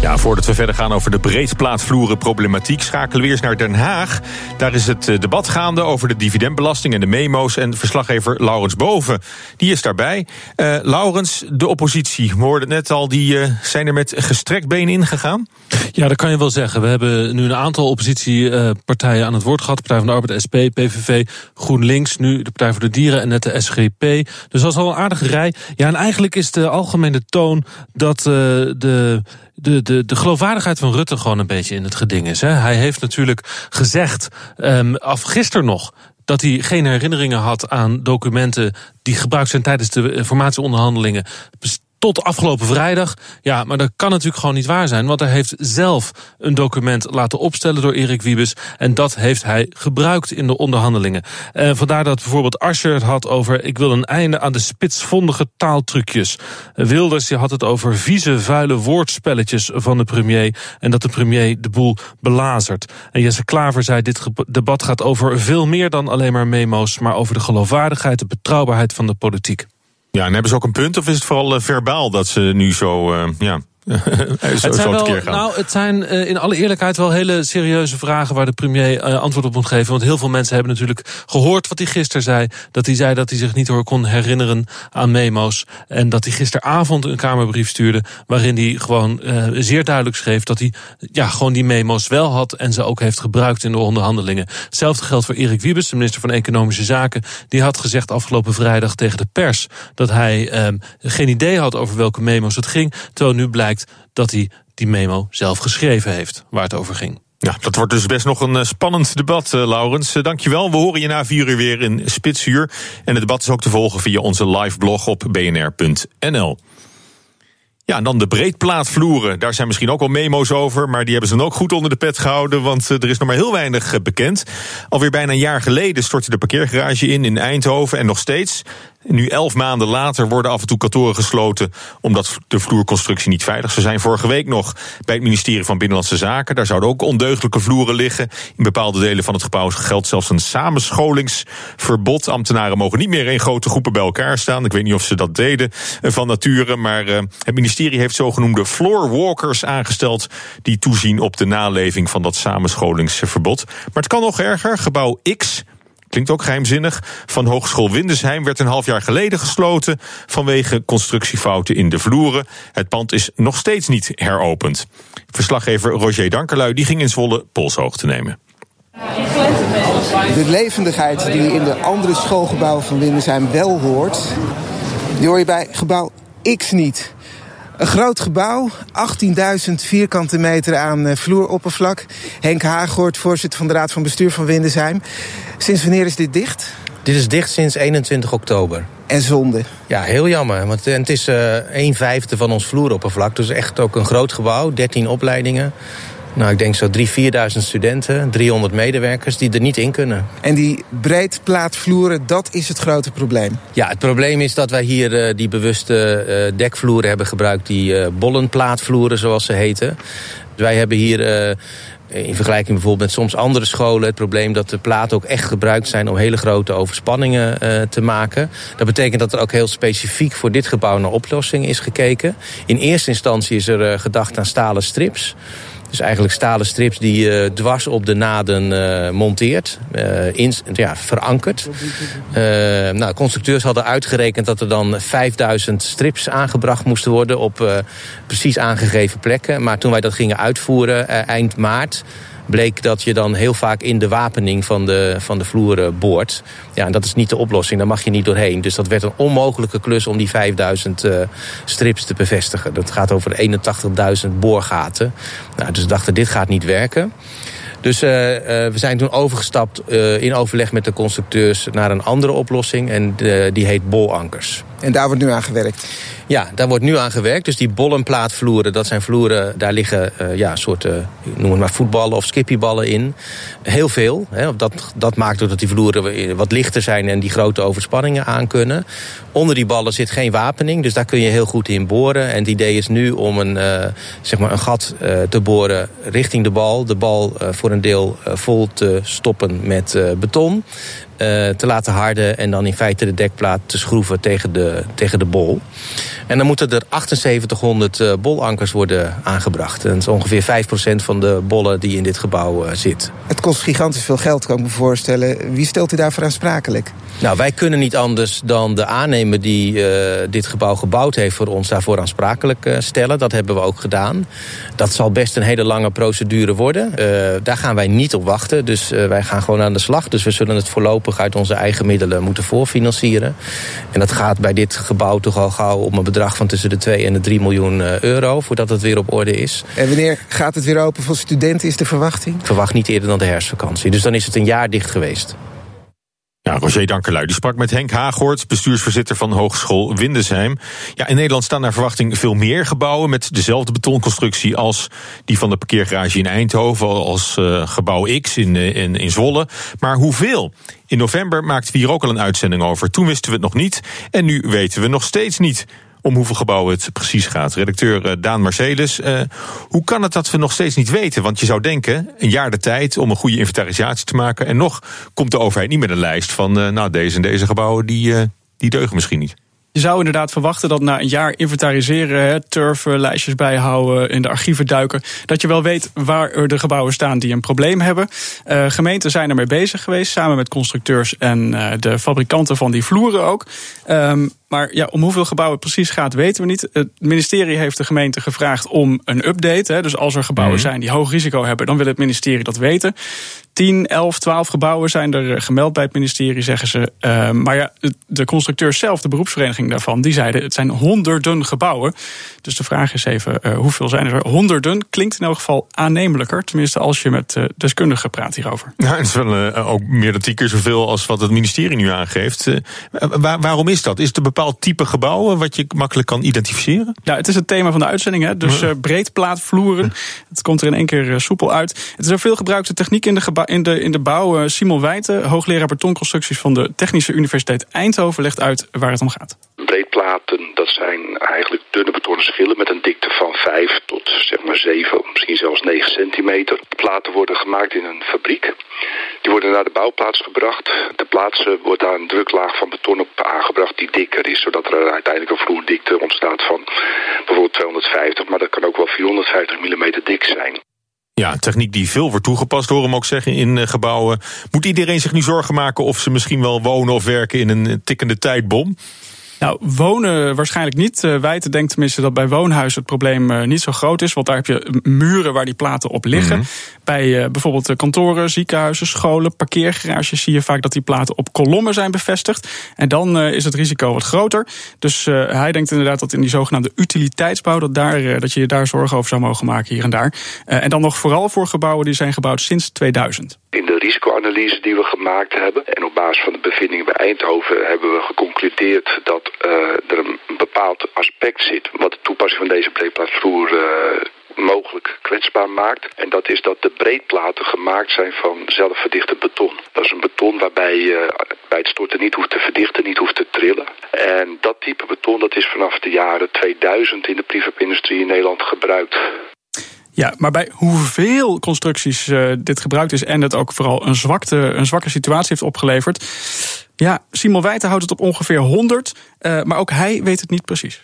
Ja, voordat we verder gaan over de breedplaatvloeren problematiek, schakelen we eerst naar Den Haag. Daar is het eh, debat gaande over de dividendbelasting en de memo's. En verslaggever Laurens Boven, die is daarbij. Uh, Laurens, de oppositie, we hoorden net al, die uh, zijn er met gestrekt been ingegaan? Ja, dat kan je wel zeggen. We hebben nu een aantal oppositiepartijen aan het woord gehad. Partij van de Arbeid, SP, PVV, GroenLinks, nu de Partij voor de Dieren en net de SGP. Dus dat is al een aardige rij. Ja, en eigenlijk is de algemene toon dat uh, de de, de, de geloofwaardigheid van Rutte gewoon een beetje in het geding is. Hè. Hij heeft natuurlijk gezegd, um, af gisteren nog, dat hij geen herinneringen had aan documenten die gebruikt zijn tijdens de formatieonderhandelingen tot afgelopen vrijdag. Ja, maar dat kan natuurlijk gewoon niet waar zijn. Want hij heeft zelf een document laten opstellen door Erik Wiebes. En dat heeft hij gebruikt in de onderhandelingen. En vandaar dat bijvoorbeeld Ascher het had over... ik wil een einde aan de spitsvondige taaltrucjes. Wilders had het over vieze, vuile woordspelletjes van de premier. En dat de premier de boel belazert. En Jesse Klaver zei, dit debat gaat over veel meer dan alleen maar memo's... maar over de geloofwaardigheid, de betrouwbaarheid van de politiek. Ja, en hebben ze ook een punt of is het vooral uh, verbaal dat ze nu zo, uh, ja, het zijn wel, nou, het zijn uh, in alle eerlijkheid wel hele serieuze vragen waar de premier uh, antwoord op moet geven. Want heel veel mensen hebben natuurlijk gehoord wat hij gisteren zei. Dat hij zei dat hij zich niet hoor kon herinneren aan memo's. En dat hij gisteravond een Kamerbrief stuurde. waarin hij gewoon uh, zeer duidelijk schreef dat hij ja, gewoon die memo's wel had. en ze ook heeft gebruikt in de onderhandelingen. Hetzelfde geldt voor Erik Wiebes, de minister van Economische Zaken. Die had gezegd afgelopen vrijdag tegen de pers dat hij geen idee had over welke memo's het ging. Terwijl nu blijkt dat hij die memo zelf geschreven heeft, waar het over ging. Ja, dat wordt dus best nog een eh, spannend debat, uh, Laurens. Uh, dankjewel. We horen je na vier uur weer in Spitsuur. En het debat is ook te volgen via onze live blog op bnr.nl. Ja, en dan de breedplaatvloeren. Daar zijn misschien ook wel memo's over, maar die hebben ze dan ook goed onder de pet gehouden, want er is nog maar heel weinig bekend. Alweer bijna een jaar geleden stortte de parkeergarage in in Eindhoven en nog steeds nu, elf maanden later, worden af en toe kantoren gesloten. omdat de vloerconstructie niet veilig zou zijn. Vorige week nog bij het ministerie van Binnenlandse Zaken. Daar zouden ook ondeugelijke vloeren liggen. In bepaalde delen van het gebouw geldt zelfs een samenscholingsverbod. Ambtenaren mogen niet meer in grote groepen bij elkaar staan. Ik weet niet of ze dat deden eh, van nature. Maar uh, het ministerie heeft zogenoemde floorwalkers aangesteld. die toezien op de naleving van dat samenscholingsverbod. Maar het kan nog erger. Gebouw X klinkt ook geheimzinnig, van Hogeschool Windesheim werd een half jaar geleden gesloten vanwege constructiefouten in de vloeren. Het pand is nog steeds niet heropend. Verslaggever Roger Dankerlui die ging in Zwolle polshoogte nemen. De levendigheid die in de andere schoolgebouwen van Windesheim wel hoort, die hoor je bij gebouw X niet. Een groot gebouw, 18.000 vierkante meter aan eh, vloeroppervlak. Henk Haaghoort, voorzitter van de Raad van Bestuur van Windesheim. Sinds wanneer is dit dicht? Dit is dicht sinds 21 oktober. En zonde? Ja, heel jammer. Want het is uh, een vijfde van ons vloeroppervlak. Dus echt ook een groot gebouw, 13 opleidingen. Nou, ik denk zo 3.000, 4.000 studenten, 300 medewerkers die er niet in kunnen. En die breedplaatvloeren, dat is het grote probleem? Ja, het probleem is dat wij hier uh, die bewuste uh, dekvloeren hebben gebruikt... die uh, bollenplaatvloeren, zoals ze heten. Wij hebben hier in vergelijking bijvoorbeeld met soms andere scholen... het probleem dat de platen ook echt gebruikt zijn... om hele grote overspanningen uh, te maken. Dat betekent dat er ook heel specifiek voor dit gebouw naar oplossingen is gekeken. In eerste instantie is er uh, gedacht aan stalen strips... Dus eigenlijk stalen strips die je dwars op de naden uh, monteert, uh, in, ja, verankert. Uh, nou, constructeurs hadden uitgerekend dat er dan 5000 strips aangebracht moesten worden op precies aangegeven plekken. Maar toen wij dat gingen uitvoeren eind maart bleek dat je dan heel vaak in de wapening van de, van de vloer boort. Ja, en dat is niet de oplossing, daar mag je niet doorheen. Dus dat werd een onmogelijke klus om die 5000 uh, strips te bevestigen. Dat gaat over 81.000 boorgaten. Nou, dus we dachten, dit gaat niet werken. Dus uh, we zijn toen overgestapt in overleg met de constructeurs naar een andere oplossing. En die heet bolankers. En daar wordt nu aan gewerkt? Ja, daar wordt nu aan gewerkt. Dus die bollenplaatvloeren, dat zijn vloeren, daar liggen uh, ja, soorten, noem het maar voetballen of skippyballen in. Heel veel. Hè. Dat, dat maakt ook dat die vloeren wat lichter zijn en die grote overspanningen aan kunnen. Onder die ballen zit geen wapening, dus daar kun je heel goed in boren. En het idee is nu om een, uh, zeg maar een gat te boren richting de bal. De bal voor een deel vol te stoppen met beton. Uh, te laten harden en dan in feite de dekplaat te schroeven tegen de, tegen de bol. En dan moeten er 7800 uh, bolankers worden aangebracht. En dat is ongeveer 5% van de bollen die in dit gebouw uh, zit. Het kost gigantisch veel geld, kan ik me voorstellen. Wie stelt u daarvoor aansprakelijk? Nou, wij kunnen niet anders dan de aannemer die dit gebouw gebouwd heeft voor ons daarvoor aansprakelijk stellen. Dat hebben we ook gedaan. Dat zal best een hele lange procedure worden. daar gaan wij niet op wachten. Dus wij gaan gewoon aan de slag. Dus we zullen het voorlopig uit onze eigen middelen moeten voorfinancieren. En dat gaat bij dit gebouw toch al gauw om een bedrag van tussen de 2 en de 3 miljoen eh, euro... voordat het weer op orde is. En wanneer gaat het weer open voor studenten, is de verwachting? Ik verwacht niet eerder dan de herfstvakantie. Dus dan is het een jaar dicht geweest. Ja, Roger Dankerlui die sprak met Henk Haaghoort, bestuursvoorzitter van Hogeschool Windesheim. Ja, in Nederland staan naar verwachting veel meer gebouwen met dezelfde betonconstructie als die van de parkeergarage in Eindhoven, als uh, gebouw X in, uh, in, in Zwolle. Maar hoeveel? In november maakten we hier ook al een uitzending over. Toen wisten we het nog niet en nu weten we nog steeds niet om hoeveel gebouwen het precies gaat. Redacteur uh, Daan Marcelis, uh, hoe kan het dat we nog steeds niet weten? Want je zou denken, een jaar de tijd om een goede inventarisatie te maken... en nog komt de overheid niet met een lijst van... Uh, nou, deze en deze gebouwen, die, die deugen misschien niet. Je zou inderdaad verwachten dat na een jaar inventariseren, turven, lijstjes bijhouden, in de archieven duiken, dat je wel weet waar er de gebouwen staan die een probleem hebben. Gemeenten zijn ermee bezig geweest, samen met constructeurs en de fabrikanten van die vloeren ook. Um, maar ja, om hoeveel gebouwen het precies gaat, weten we niet. Het ministerie heeft de gemeente gevraagd om een update. Hè. Dus als er gebouwen zijn die hoog risico hebben, dan wil het ministerie dat weten. 10, 11, 12 gebouwen zijn er gemeld bij het ministerie, zeggen ze. Uh, maar ja, de constructeurs zelf, de beroepsvereniging daarvan, die zeiden het zijn honderden gebouwen. Dus de vraag is even, uh, hoeveel zijn er? Honderden klinkt in elk geval aannemelijker. Tenminste, als je met uh, deskundigen praat hierover. Nou, het is wel ook meer dan tien keer zoveel als wat het ministerie nu aangeeft. Waar, waarom is dat? Is het een bepaald type gebouwen wat je makkelijk kan identificeren? Ja, het is het thema van de uitzending. Hè? Dus breedplaatvloeren. Het komt er in één keer soepel uit. Het is een veel gebruikte techniek in de in de, in de bouw. Uh, Simon Wijten, hoogleraar betonconstructies van de Technische Universiteit Eindhoven, legt uit waar het om gaat. Breedplaten, dat zijn eigenlijk dunne betonnen schillen met een dikte van 5 tot zeg maar 7, misschien zelfs 9 centimeter. De platen worden gemaakt in een fabriek. Die worden naar de bouwplaats gebracht. De plaatsen wordt daar een druklaag van beton op aangebracht die dikker is, zodat er uiteindelijk een vloerdikte ontstaat van bijvoorbeeld 250, maar dat kan ook wel 450 mm dik zijn. Ja, een techniek die veel wordt toegepast, hoor hem ook zeggen, in gebouwen. Moet iedereen zich nu zorgen maken of ze misschien wel wonen of werken in een tikkende tijdbom? Nou, wonen waarschijnlijk niet. Uh, Wijten denkt tenminste dat bij woonhuizen het probleem uh, niet zo groot is. Want daar heb je muren waar die platen op liggen. Mm -hmm. Bij uh, bijvoorbeeld kantoren, ziekenhuizen, scholen, parkeergarages zie je vaak dat die platen op kolommen zijn bevestigd. En dan is het risico wat groter. Dus hij denkt inderdaad dat in die zogenaamde utiliteitsbouw, dat, daar, dat je je daar zorgen over zou mogen maken hier en daar. en dan nog vooral voor gebouwen die zijn gebouwd sinds 2000. In de risicoanalyse die we gemaakt hebben en op basis van de bevindingen bij Eindhoven hebben we geconcludeerd dat er een bepaald aspect zit wat de toepassing van deze breedplaatvloer uh, mogelijk kwetsbaar maakt. En dat is dat de breedplaten gemaakt zijn van zelfverdichte beton. Dat is een beton waarbij je bij het storten niet hoeft te verdichten, niet hoeft te trillen. En dat type beton dat is vanaf de jaren 2000 in de prefab-industrie in Nederland gebruikt. Ja, maar bij hoeveel constructies uh, dit gebruikt is en het ook vooral een, zwakte, een zwakke situatie heeft opgeleverd. Ja, Simon Wijten houdt het op ongeveer 100, uh, maar ook hij weet het niet precies.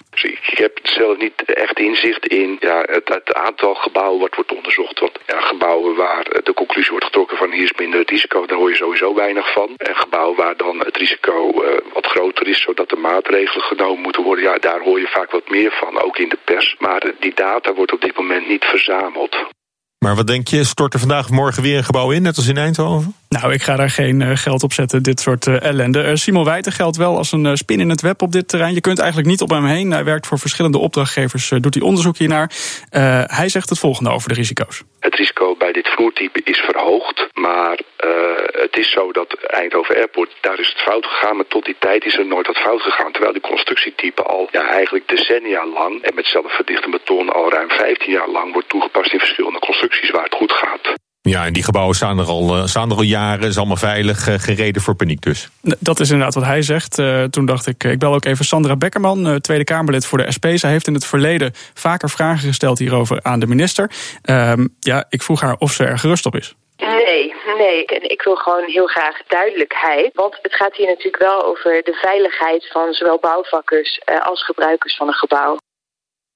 Ik heb zelf niet echt inzicht in ja, het, het aantal gebouwen wat wordt onderzocht. Want ja, gebouwen waar de conclusie wordt getrokken van hier is minder risico, daar hoor je sowieso weinig van. En gebouwen waar dan het risico uh, wat groter is, zodat er maatregelen genomen moeten worden, ja, daar hoor je vaak wat meer van, ook in de pers. Maar die data wordt op dit moment niet verzameld. Maar wat denk je, stort er vandaag of morgen weer een gebouw in, net als in Eindhoven? Nou, ik ga daar geen uh, geld op zetten, dit soort uh, ellende. Uh, Simon Wijten geldt wel als een spin in het web op dit terrein. Je kunt eigenlijk niet op hem heen. Hij werkt voor verschillende opdrachtgevers, doet hij onderzoek hiernaar. hij zegt het volgende over de risico's. Het risico bij dit vloertype is verhoogd. Maar het is zo dat Eindhoven Airport, daar is het fout gegaan. Maar tot die tijd is er nooit wat fout gegaan. Terwijl die constructietype al ja, eigenlijk decennia lang... en met zelfverdichte beton al ruim 15 jaar lang... wordt toegepast in verschillende constructies waar het goed gaat. Ja, en die gebouwen staan er al, uh, staan er al jaren, is allemaal veilig, uh, gereden voor paniek dus. Dat is inderdaad wat hij zegt. Uh, toen dacht ik, ik bel ook even Sandra Beckerman, Tweede Kamerlid voor de SP. Zij heeft in het verleden vaker vragen gesteld hierover aan de minister. Ehm, ja, ik vroeg haar of ze er gerust op is. Nee, nee. En ik wil gewoon heel graag duidelijkheid. Want het gaat hier natuurlijk wel over de veiligheid van zowel bouwvakkers als gebruikers van een gebouw.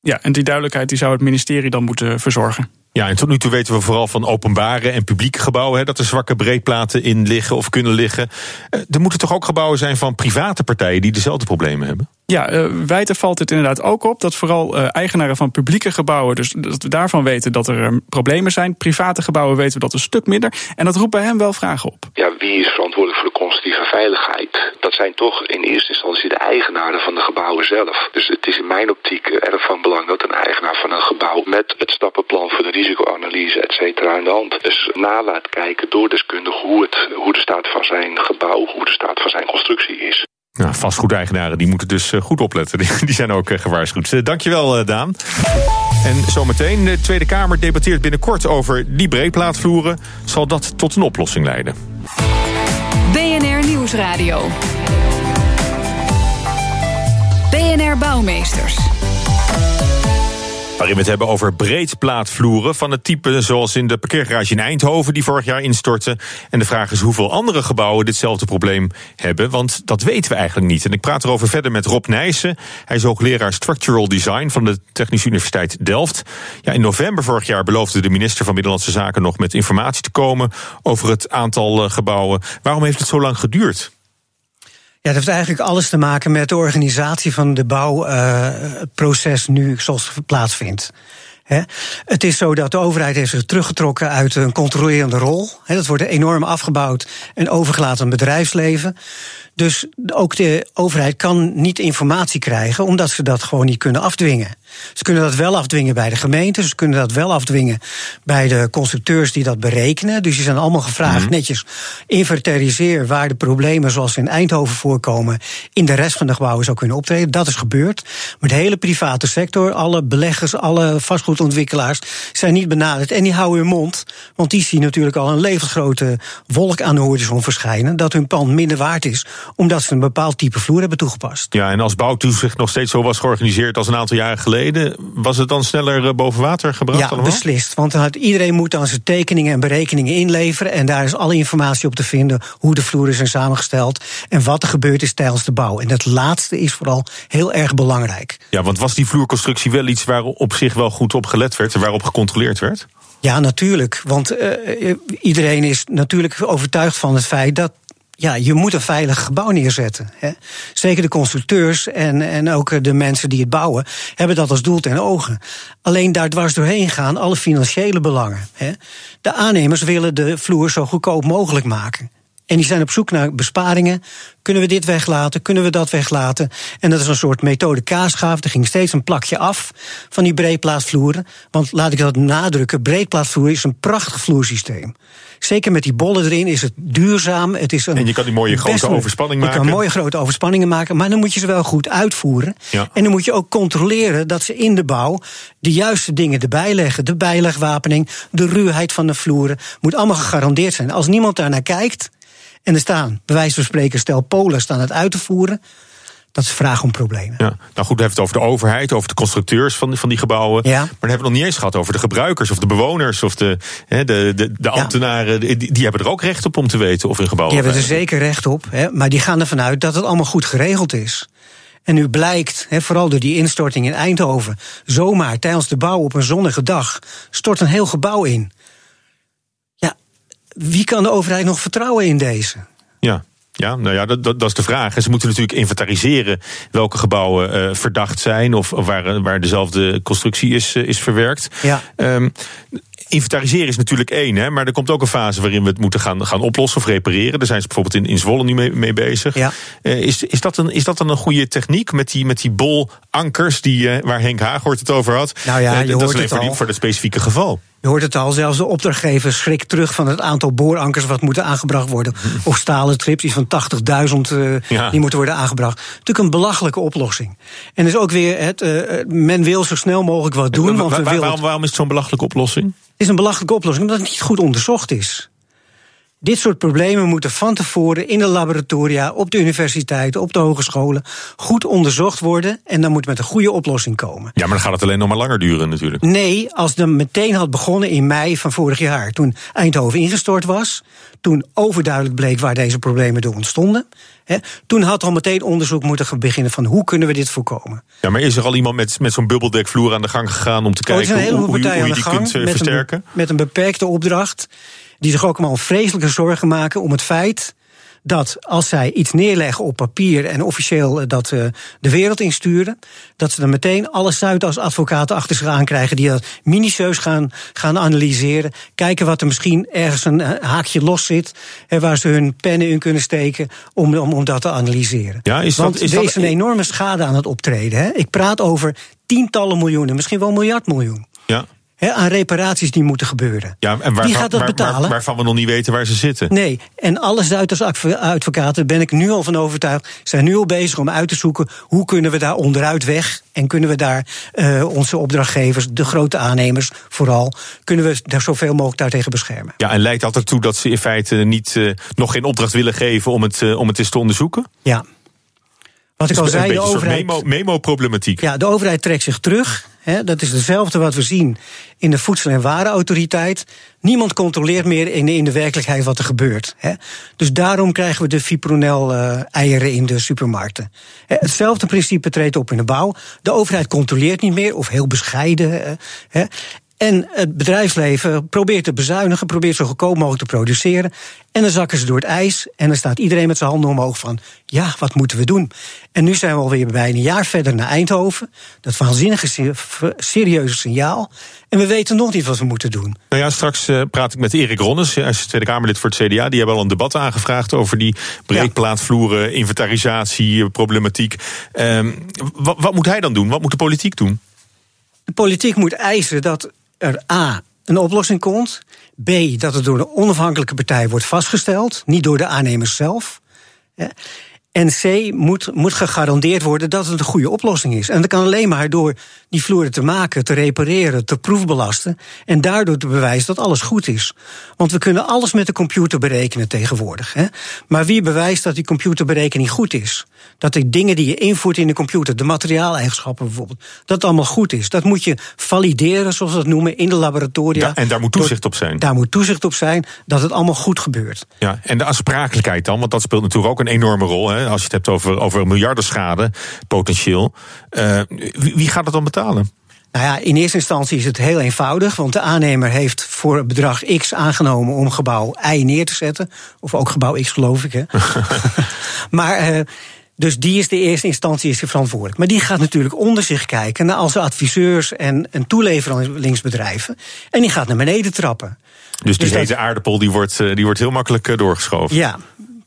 Ja, en die duidelijkheid die zou het ministerie dan moeten verzorgen. Ja, en tot nu toe weten we vooral van openbare en publieke gebouwen... Hè, dat er zwakke breedplaten in liggen of kunnen liggen. Eh, er moeten toch ook gebouwen zijn van private partijen... die dezelfde problemen hebben? Ja, uh, wijten valt het inderdaad ook op dat vooral uh, eigenaren van publieke gebouwen, dus dat we daarvan weten dat er um, problemen zijn. Private gebouwen weten we dat een stuk minder. En dat roept bij hem wel vragen op. Ja, wie is verantwoordelijk voor de constructieve veiligheid? Dat zijn toch in eerste instantie de eigenaren van de gebouwen zelf. Dus het is in mijn optiek erg van belang dat een eigenaar van een gebouw met het stappenplan voor de risicoanalyse, et cetera, in de hand. Dus na laat kijken door deskundigen hoe, hoe de staat van zijn gebouw, hoe de staat van zijn constructie is. Nou, vastgoedeigenaren die moeten dus goed opletten. Die zijn ook gewaarschuwd. Dankjewel, Daan. En zometeen, de Tweede Kamer debatteert binnenkort over die breedplaatvloeren. Zal dat tot een oplossing leiden? BNR Nieuwsradio. BNR Bouwmeesters. Waarin we het hebben over breedplaatvloeren van het type zoals in de parkeergarage in Eindhoven die vorig jaar instortte. En de vraag is hoeveel andere gebouwen ditzelfde probleem hebben, want dat weten we eigenlijk niet. En ik praat erover verder met Rob Nijssen. Hij is hoogleraar Structural Design van de Technische Universiteit Delft. Ja, in november vorig jaar beloofde de minister van Binnenlandse Zaken nog met informatie te komen over het aantal gebouwen. Waarom heeft het zo lang geduurd? Ja, dat heeft eigenlijk alles te maken met de organisatie van de bouwproces uh, nu zoals het plaatsvindt. He. Het is zo dat de overheid heeft zich teruggetrokken uit een controlerende rol. Dat wordt enorm afgebouwd en overgelaten aan bedrijfsleven. Dus ook de overheid kan niet informatie krijgen, omdat ze dat gewoon niet kunnen afdwingen. Ze kunnen dat wel afdwingen bij de gemeente, ze kunnen dat wel afdwingen bij de constructeurs die dat berekenen. Dus die zijn allemaal gevraagd mm -hmm. netjes inventariseer waar de problemen zoals in Eindhoven voorkomen in de rest van de gebouwen zou kunnen optreden. Dat is gebeurd. Maar de hele private sector, alle beleggers, alle vastgoedontwikkelaars zijn niet benaderd en die houden hun mond, want die zien natuurlijk al een levensgrote wolk aan de horizon verschijnen dat hun pand minder waard is omdat ze een bepaald type vloer hebben toegepast. Ja, en als bouwtoezicht nog steeds zo was georganiseerd als een aantal jaren geleden, was het dan sneller eh, boven water gebracht? Ja, allemaal? beslist. Want dan had, iedereen moet dan zijn tekeningen en berekeningen inleveren. En daar is alle informatie op te vinden hoe de vloeren zijn samengesteld en wat er gebeurd is tijdens de bouw. En dat laatste is vooral heel erg belangrijk. Ja, want was die vloerconstructie wel iets waar op zich wel goed op gelet werd en waarop gecontroleerd werd? Ja, natuurlijk. Want uh, iedereen is natuurlijk overtuigd van het feit dat ja, je moet een veilig gebouw neerzetten. Hè. Zeker de constructeurs en, en ook de mensen die het bouwen hebben dat als doel ten ogen. Alleen daar dwars doorheen gaan alle financiële belangen. Hè. De aannemers willen de vloer zo goedkoop mogelijk maken. En die zijn op zoek naar besparingen. Kunnen we dit weglaten? Kunnen we dat weglaten? En dat is een soort methode kaasgaaf. Er ging steeds een plakje af van die breedplaatvloeren. Want laat ik dat nadrukken: breedplaatvloer is een prachtig vloersysteem. Zeker met die bollen erin is het duurzaam. Het is een en je kan die mooie grote overspanning maken. Je kan mooie grote overspanningen maken, maar dan moet je ze wel goed uitvoeren. Ja. En dan moet je ook controleren dat ze in de bouw de juiste dingen erbij leggen. De bijlegwapening, de ruwheid van de vloeren, moet allemaal gegarandeerd zijn. Als niemand daar naar kijkt en er staan, bij wijze van spreken, stel Polen staan het uit te voeren. Dat is vraag om problemen. Ja, nou goed, we hebben het over de overheid, over de constructeurs van, van die gebouwen. Ja. Maar dan hebben we het nog niet eens gehad over de gebruikers of de bewoners of de, de, de, de ambtenaren. Die, die hebben er ook recht op om te weten of een gebouw. Die hebben er zeker recht op, hè, maar die gaan ervan uit dat het allemaal goed geregeld is. En nu blijkt, hè, vooral door die instorting in Eindhoven, zomaar tijdens de bouw op een zonnige dag stort een heel gebouw in. Wie kan de overheid nog vertrouwen in deze? Ja. Ja, nou ja, dat, dat, dat, is de vraag. En ze moeten natuurlijk inventariseren welke gebouwen uh, verdacht zijn of, of waar, waar dezelfde constructie is, uh, is verwerkt. Ja. Um, inventariseren is natuurlijk één, hè, maar er komt ook een fase waarin we het moeten gaan, gaan oplossen of repareren. Daar zijn ze bijvoorbeeld in, in Zwolle nu mee, mee bezig. Ja. Uh, is, is, dat een, is dat dan een goede techniek met die, met die bolankers die, uh, waar Henk Haaghoort het over had? Nou ja, je dat hoort is alleen het voor, die, voor dat specifieke geval. Je hoort het al, zelfs de opdrachtgever schrikt terug van het aantal boorankers wat moeten aangebracht worden. Of stalen strips, iets van 80.000 uh, Ja. die moeten worden aangebracht. Natuurlijk een belachelijke oplossing. En dus ook weer, het, uh, men wil zo snel mogelijk wat doen. Wa- Want wa- we wa- willen waarom, waarom is het zo'n belachelijke oplossing? Het is een belachelijke oplossing omdat het niet goed onderzocht is. Dit soort problemen moeten van tevoren in de laboratoria, op de universiteiten, op de hogescholen goed onderzocht worden. En dan moet met een goede oplossing komen. Ja, maar dan gaat het alleen nog maar langer duren natuurlijk. Nee, als het dan meteen had begonnen in mei van vorig jaar, toen Eindhoven ingestort was, toen overduidelijk bleek waar deze problemen door ontstonden, hè, toen had al meteen onderzoek moeten beginnen van hoe kunnen we dit voorkomen. Ja, maar is er al iemand met, met zo'n bubbeldekvloer aan de gang gegaan om te Oh, kijken hoe, je- hoe die kunt eh, met, versterken? een, met een beperkte opdracht, die zich ook allemaal vreselijke zorgen maken om het feit dat als zij iets neerleggen op papier en officieel eh, dat eh, de wereld insturen, dat ze dan meteen alle Zuidas-advocaten achter zich aankrijgen die dat minutieus gaan, gaan analyseren, kijken wat er misschien ergens een eh, haakje los zit, en waar ze hun pennen in kunnen steken om, om, om dat te analyseren. Ja, is dat- Want is er dat- is een enorme schade aan het optreden. Hè? Ik praat over tientallen miljoenen, misschien wel een miljard miljoen. Ja. Aan reparaties die moeten gebeuren. Ja, en waarvan, Wie gaat dat waar- waar- betalen? waarvan we nog niet weten waar ze zitten. Nee, en alle Zuidas-advocaten, ben ik nu al van overtuigd, zijn nu al bezig om uit te zoeken hoe kunnen we daar onderuit weg en kunnen we daar eh, onze opdrachtgevers, de grote aannemers vooral, kunnen we daar zoveel mogelijk daartegen beschermen. Ja, en leidt dat ertoe dat ze in feite niet, eh, nog geen opdracht willen geven om het, eh, om het eens te onderzoeken? Ja. Wat ik al zei, de overheid. memo- memo-problematiek. Ja, de overheid trekt zich terug. Hè, dat is hetzelfde wat we zien in de Voedsel- en Warenautoriteit. Niemand controleert meer in de, in de werkelijkheid wat er gebeurt. Hè. Dus daarom krijgen we de fipronel-eieren in de supermarkten. Hè, hetzelfde principe treedt op in de bouw. De overheid controleert niet meer, of heel bescheiden. eh, Hè. En het bedrijfsleven probeert te bezuinigen, probeert zo goedkoop mogelijk te produceren. En dan zakken ze door het ijs en dan staat iedereen met zijn handen omhoog van... ja, wat moeten we doen? En nu zijn we alweer bijna een jaar verder naar Eindhoven. Dat waanzinnige, se- serieuze signaal. En we weten nog niet wat we moeten doen. Nou ja, straks eh, praat ik met Erik Ronnes, hij is Tweede Kamerlid voor het CDA. Die hebben al een debat aangevraagd over die breedplaatvloeren, inventarisatie, eh, problematiek. Ehm, wat, wat moet hij dan doen? Wat moet de politiek doen? De politiek moet eisen dat er A. een oplossing komt. B. dat het door een onafhankelijke partij wordt vastgesteld, niet door de aannemers zelf. Hè. En C. Moet, moet gegarandeerd worden dat het een goede oplossing is. En dat kan alleen maar door die vloeren te maken, te repareren, te proefbelasten. En daardoor te bewijzen dat alles goed is. Want we kunnen alles met de computer berekenen tegenwoordig. Hè. Maar wie bewijst dat die computerberekening goed is? Dat de dingen die je invoert in de computer, de materiaaleigenschappen bijvoorbeeld, dat het allemaal goed is. Dat moet je valideren, zoals we dat noemen, in de laboratoria. Ja, en daar moet toezicht op zijn. Daar moet toezicht op zijn dat het allemaal goed gebeurt. Ja, en de aansprakelijkheid dan, want dat speelt natuurlijk ook een enorme rol. Hè, als je het hebt over, over miljardenschade, potentieel. Eh, wie, wie gaat het dan betalen? Nou ja, in eerste instantie is het heel eenvoudig, want de aannemer heeft voor het bedrag X aangenomen om gebouw Y neer te zetten. Of ook gebouw X, geloof ik. Hè. maar. eh, dus die is de eerste instantie is verantwoordelijk. Maar die gaat natuurlijk onder zich kijken naar al zijn adviseurs en, en toeleveringsbedrijven. En die gaat naar beneden trappen. Dus die dat- hete aardappel die wordt, eh, die wordt heel makkelijk doorgeschoven. Ja,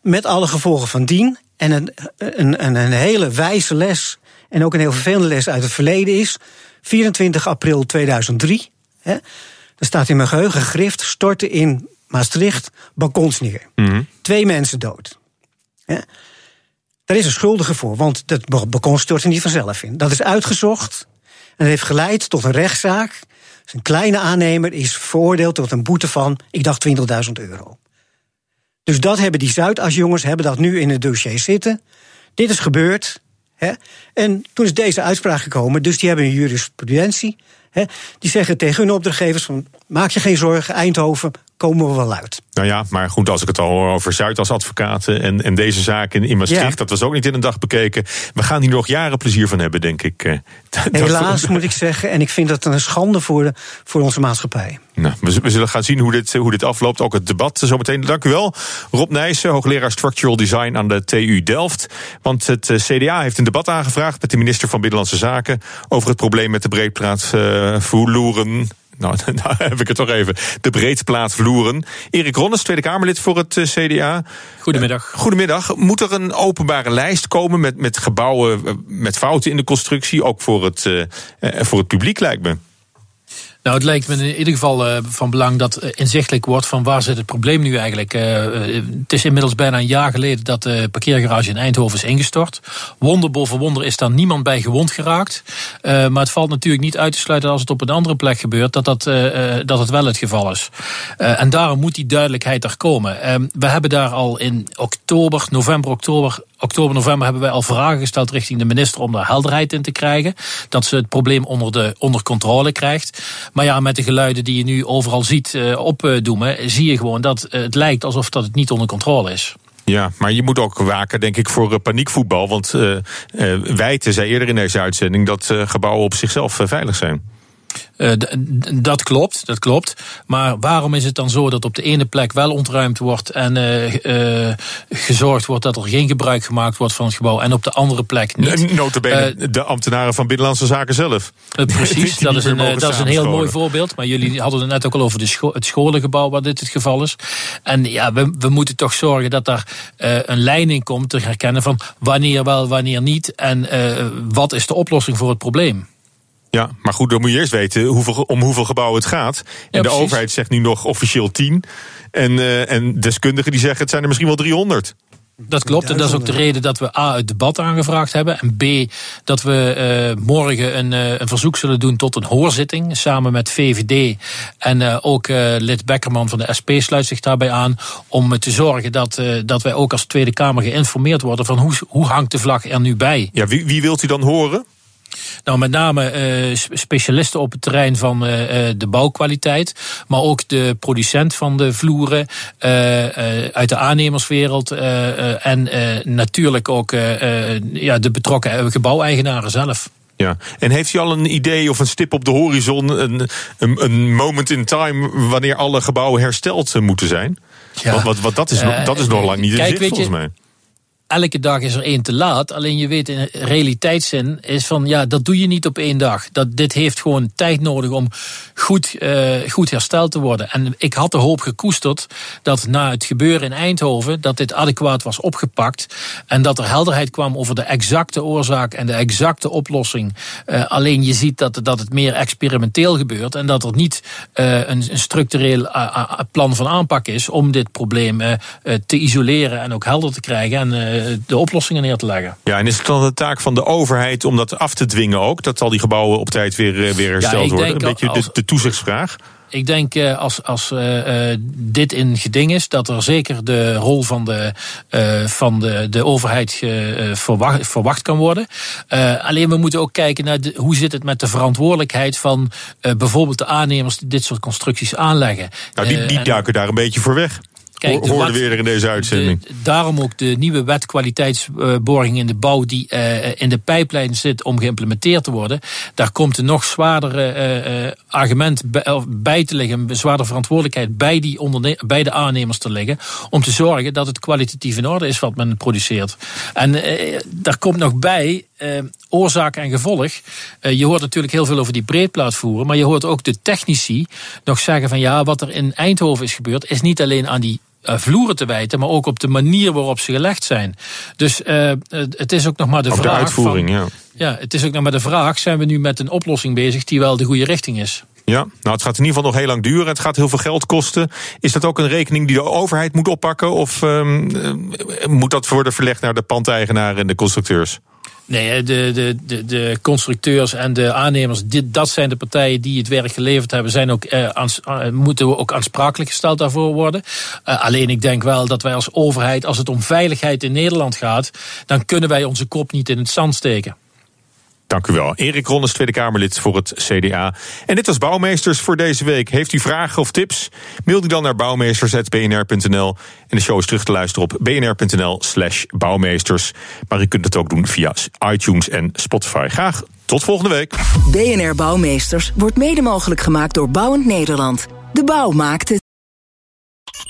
met alle gevolgen van dien. En een, een, een, een hele wijze les, en ook een heel vervelende les uit het verleden is... 24 april 2003, hè, daar staat in mijn geheugen gegrift... stortte in Maastricht balkons neer. Mhm. Twee mensen dood. Hè. Daar is een schuldige voor, want dat balkon stortte niet vanzelf in. Dat is uitgezocht en dat heeft geleid tot een rechtszaak. Een kleine aannemer is veroordeeld tot een boete van, ik dacht 20.000 euro. Dus dat hebben die Zuidas-jongens hebben dat nu in het dossier zitten. Dit is gebeurd. Hè? En toen is deze uitspraak gekomen, dus die hebben een jurisprudentie. Hè? Die zeggen tegen hun opdrachtgevers: van, maak je geen zorgen, Eindhoven komen we wel uit. Nou ja, maar goed, als ik het al hoor over Zuidas advocaten en, en deze zaak in, in Maastricht, Ja. dat was ook niet in een dag bekeken. We gaan hier nog jaren plezier van hebben, denk ik. eh. Helaas moet ik zeggen, en ik vind dat een schande voor, de, voor onze maatschappij. Nou, we, zullen gaan zien hoe dit, hoe dit afloopt. Ook het debat zometeen. Dank u wel. Rob Nijssen, hoogleraar Structural Design aan de TU Delft. Want het eh, CDA heeft een debat aangevraagd met de minister van Binnenlandse Zaken over het probleem met de breedplaatvloeren. Nou, nou heb ik het toch even. De breedplaatvloeren. Erik Ronnes, Tweede Kamerlid voor het eh, CDA. Goedemiddag. Eh, goedemiddag. Moet er een openbare lijst komen met, met gebouwen eh, met fouten in de constructie? Ook voor het, voor het publiek, lijkt me. Nou, het lijkt me in ieder geval eh, van belang dat eh, inzichtelijk wordt van waar zit het probleem nu eigenlijk. Eh, het is inmiddels bijna een jaar geleden dat de parkeergarage in Eindhoven is ingestort. Wonder boven wonder is daar niemand bij gewond geraakt. Maar het valt natuurlijk niet uit te sluiten als het op een andere plek gebeurt, dat, dat, dat het wel het geval is. En daarom moet die duidelijkheid er komen. We hebben daar al in oktober, november, oktober oktober, november hebben wij al vragen gesteld richting de minister om daar helderheid in te krijgen. Dat ze het probleem onder, de, onder controle krijgt. Maar ja, met de geluiden die je nu overal ziet uh, opdoemen, zie je gewoon dat het lijkt alsof dat het niet onder controle is. Ja, maar je moet ook waken, denk ik, voor paniekvoetbal. Want Wijten zei eerder in deze uitzending dat gebouwen op zichzelf veilig zijn. Uh, dat klopt, dat klopt. Maar waarom is het dan zo dat op de ene plek wel ontruimd wordt en uh, uh, gezorgd wordt dat er geen gebruik gemaakt wordt van het gebouw en op de andere plek niet? Notabene de ambtenaren van Binnenlandse Zaken zelf. precies, dat is, een, dat is een heel mooi voorbeeld. Maar jullie hadden het net ook al over de scho het scholengebouw waar dit het geval is. En ja, we, we moeten toch zorgen dat daar een lijn in komt te herkennen van wanneer wel, wanneer niet en wat is de oplossing voor het probleem. Ja, maar goed, dan moet je eerst weten hoeveel, om hoeveel gebouwen het gaat. En ja, de overheid zegt nu nog officieel 10. En, uh, en deskundigen die zeggen het zijn er misschien wel 300. Dat klopt, en dat is ook de reden dat we A, het debat aangevraagd hebben. En B, dat we uh, morgen een, uh, een, verzoek zullen doen tot een hoorzitting. Samen met VVD. En uh, ook lid Beckerman van de SP sluit zich daarbij aan. Om te zorgen dat, dat wij ook als Tweede Kamer geïnformeerd worden van hoe, hoe hangt de vlag er nu bij. Ja, wie, wie wilt u dan horen? Nou, met name uh, specialisten op het terrein van uh, de bouwkwaliteit. Maar ook de producent van de vloeren. Uh, uit de aannemerswereld. en natuurlijk ook ja, de betrokken gebouweigenaren zelf. Ja, en heeft u al een idee of een stip op de horizon, een, een, een moment in time, wanneer alle gebouwen hersteld moeten zijn? Ja. Want, wat, wat, dat, is, dat is nog lang niet in kijk, zicht, volgens je, mij elke dag is er één te laat. Alleen je weet in realiteitszin is van ja, dat doe je niet op één dag. Dat, dit heeft gewoon tijd nodig om goed, uh, goed hersteld te worden. En ik had de hoop gekoesterd dat na het gebeuren in Eindhoven, dat dit adequaat was opgepakt. En dat er helderheid kwam over de exacte oorzaak en de exacte oplossing. Uh, alleen je ziet dat, dat het meer experimenteel gebeurt. En dat er niet een, een, structureel plan van aanpak is om dit probleem te isoleren en ook helder te krijgen. En, de oplossingen neer te leggen. Ja, en is het dan de taak van de overheid om dat af te dwingen ook? Dat al die gebouwen op tijd weer, weer hersteld ja, worden? Een beetje als, de, de toezichtsvraag? Ik denk uh, als, als uh, dit in geding is, dat er zeker de rol van de, uh, van de, de overheid verwacht, verwacht kan worden. alleen we moeten ook kijken naar de, hoe zit het met de verantwoordelijkheid van bijvoorbeeld de aannemers die dit soort constructies aanleggen. Nou, die, die duiken daar een beetje voor weg. Kijk, wat, we weer in deze uitzending. De, daarom ook de nieuwe wet kwaliteitsborging in de bouw die uh, in de pijplijn zit om geïmplementeerd te worden. Daar komt een nog zwaardere uh, argument bij, bij, te liggen, een zwaardere verantwoordelijkheid bij, die bij de aannemers te liggen. Om te zorgen dat het kwalitatief in orde is wat men produceert. En uh, daar komt nog bij oorzaak en gevolg. je hoort natuurlijk heel veel over die breedplaatvoeren, maar je hoort ook de technici nog zeggen van ja, wat er in Eindhoven is gebeurd, is niet alleen aan die vloeren te wijten, maar ook op de manier waarop ze gelegd zijn. Dus uh, het is ook nog maar de op vraag. de uitvoering, van, ja. Ja, het is ook nog maar de vraag: zijn we nu met een oplossing bezig die wel de goede richting is? Ja, nou het gaat in ieder geval nog heel lang duren. Het gaat heel veel geld kosten. Is dat ook een rekening die de overheid moet oppakken? Of um, moet dat worden verlegd naar de pandeigenaren en de constructeurs? Nee, de, de, de, de constructeurs en de aannemers, dit, dat zijn de partijen die het werk geleverd hebben, zijn ook, eh, uh, moeten ook aansprakelijk gesteld daarvoor worden. Uh, alleen ik denk wel dat wij als overheid, als het om veiligheid in Nederland gaat, dan kunnen wij onze kop niet in het zand steken. Dank u wel. Erik Ronnes, Tweede Kamerlid voor het CDA. En dit was Bouwmeesters voor deze week. Heeft u vragen of tips? Mail die dan naar bouwmeesters.bnr.nl. En de show is terug te luisteren op bnr.nl slash bouwmeesters. Maar u kunt het ook doen via iTunes en Spotify. Graag tot volgende week. BNR Bouwmeesters wordt mede mogelijk gemaakt door Bouwend Nederland. De bouw maakt het.